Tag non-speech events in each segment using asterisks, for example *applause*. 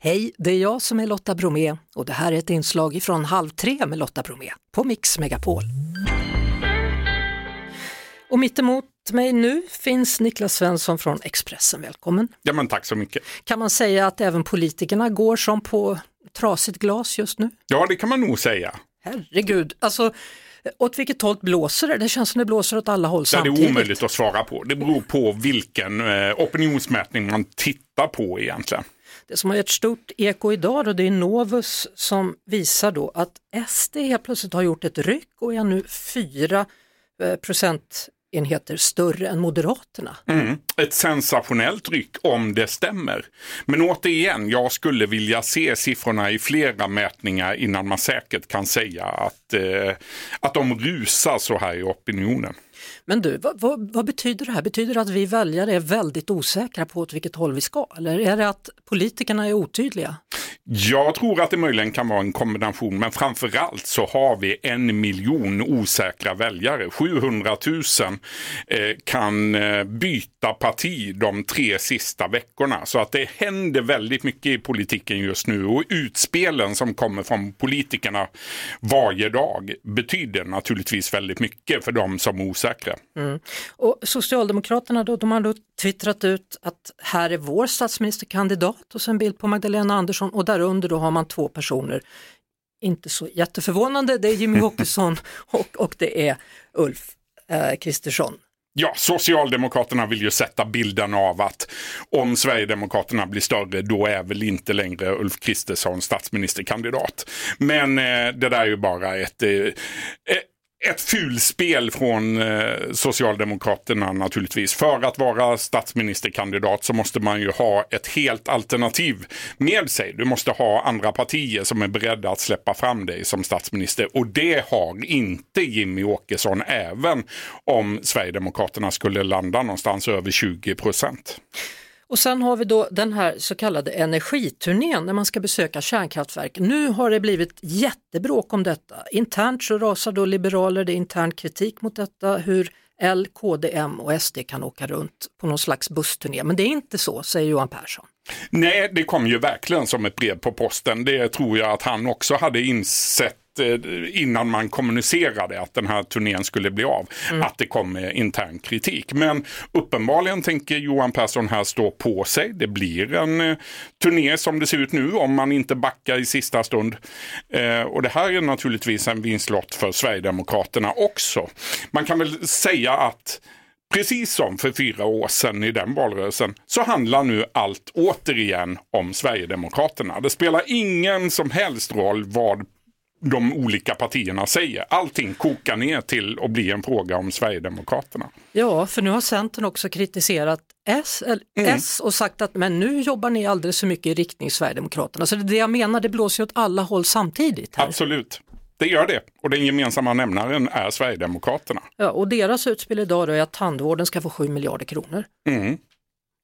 Hej, det är jag som är Lotta Bromé och det här är ett inslag från Halv tre med Lotta Bromé på Mix Megapol. Och mittemot mig nu finns Niklas Svensson från Expressen, välkommen. Ja men tack så mycket. Kan man säga att även politikerna går som på trasigt glas just nu? Ja det kan man nog säga. Herregud, alltså åt vilket håll blåser det? Det känns som det blåser åt alla håll Ja, det samtidigt. är omöjligt att svara på. Det beror på vilken eh, opinionsmätning man tittar på egentligen. Det som har gett stort eko idag då, det är Novus som visar då att SD helt plötsligt har gjort ett ryck och är nu 4 eh, procentenheter större än Moderaterna. Mm. Ett sensationellt ryck om det stämmer. Men återigen, jag skulle vilja se siffrorna i flera mätningar innan man säkert kan säga att, eh, att de rusar så här i opinionen. Men du, vad, vad, vad betyder det här? Betyder det att vi väljare är väldigt osäkra på åt vilket håll vi ska? Eller är det att politikerna är otydliga? Jag tror att det möjligen kan vara en kombination, men framförallt så har vi en miljon osäkra väljare. 700 000 eh, kan eh, byta parti de tre sista veckorna. Så att det händer väldigt mycket i politiken just nu och utspelen som kommer från politikerna varje dag betyder naturligtvis väldigt mycket för de som är osäkra. Mm. Och Socialdemokraterna då, de har då twittrat ut att här är vår statsministerkandidat och så en bild på Magdalena Andersson och där under då har man två personer. Inte så jätteförvånande, det är Jimmy *laughs* Åkesson och, och det är Ulf eh, Kristersson. Ja, Socialdemokraterna vill ju sätta bilden av att om Sverigedemokraterna blir större då är väl inte längre Ulf Kristersson statsministerkandidat. Men eh, det där är ju bara ett, eh, eh, ett fulspel från eh, Socialdemokraterna naturligtvis. För att vara statsministerkandidat så måste man ju ha ett helt alternativ med sig. Du måste ha andra partier som är beredda att släppa fram dig som statsminister. Och det har inte Jimmy Åkesson även om Sverigedemokraterna skulle landa någonstans över 20 procent. Och sen har vi då den här så kallade energiturnén när man ska besöka kärnkraftverk. Nu har det blivit jättebråk om detta. Internt så rasar då liberaler, det är intern kritik mot detta, hur L, KD, M och SD kan åka runt på någon slags bussturné. Men det är inte så, säger Johan Persson. Nej, det kom ju verkligen som ett brev på posten. Det tror jag att han också hade insett innan man kommunicerade att den här turnén skulle bli av, att det kom intern kritik. Men uppenbarligen tänker Johan Persson här stå på sig. Det blir en eh, turné som det ser ut nu om man inte backar i sista stund. Eh, och det här är naturligtvis en vinstlott för Sverigedemokraterna också. Man kan väl säga att Precis som för fyra år sedan i den valrörelsen så handlar nu allt återigen om Sverigedemokraterna. Det spelar ingen som helst roll vad de olika partierna säger. Allting kokar ner till att bli en fråga om Sverigedemokraterna. Ja, för nu har Centern också kritiserat S, eller S och sagt att men nu jobbar ni alldeles för mycket i riktning Sverigedemokraterna. Så det är det jag menar, det blåser åt alla håll samtidigt. Här. Absolut. Det gör det. Och den gemensamma nämnaren är Sverigedemokraterna. Ja, och deras utspel idag är att tandvården ska få 7 miljarder kronor. Mm.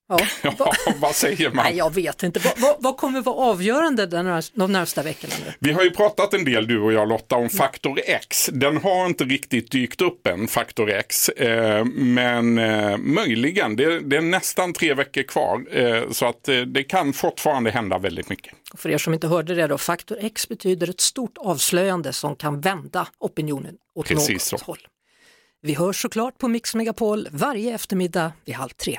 Ja, *laughs* Ja, vad säger man? Nej, jag vet inte. Vad, vad, vad kommer vara avgörande den här, de närmsta veckorna nu? Vi har ju pratat en del du och jag Lotta om faktor X. Den har inte riktigt dykt upp än, faktor X. Eh, men eh, möjligen, det, det är nästan tre veckor kvar. Eh, så att eh, det kan fortfarande hända väldigt mycket. Och för er som inte hörde det då, faktor X betyder ett stort avslöjande som kan vända opinionen åt Precis något så. håll. Vi hörs såklart på Mix Megapol varje eftermiddag vid halv tre.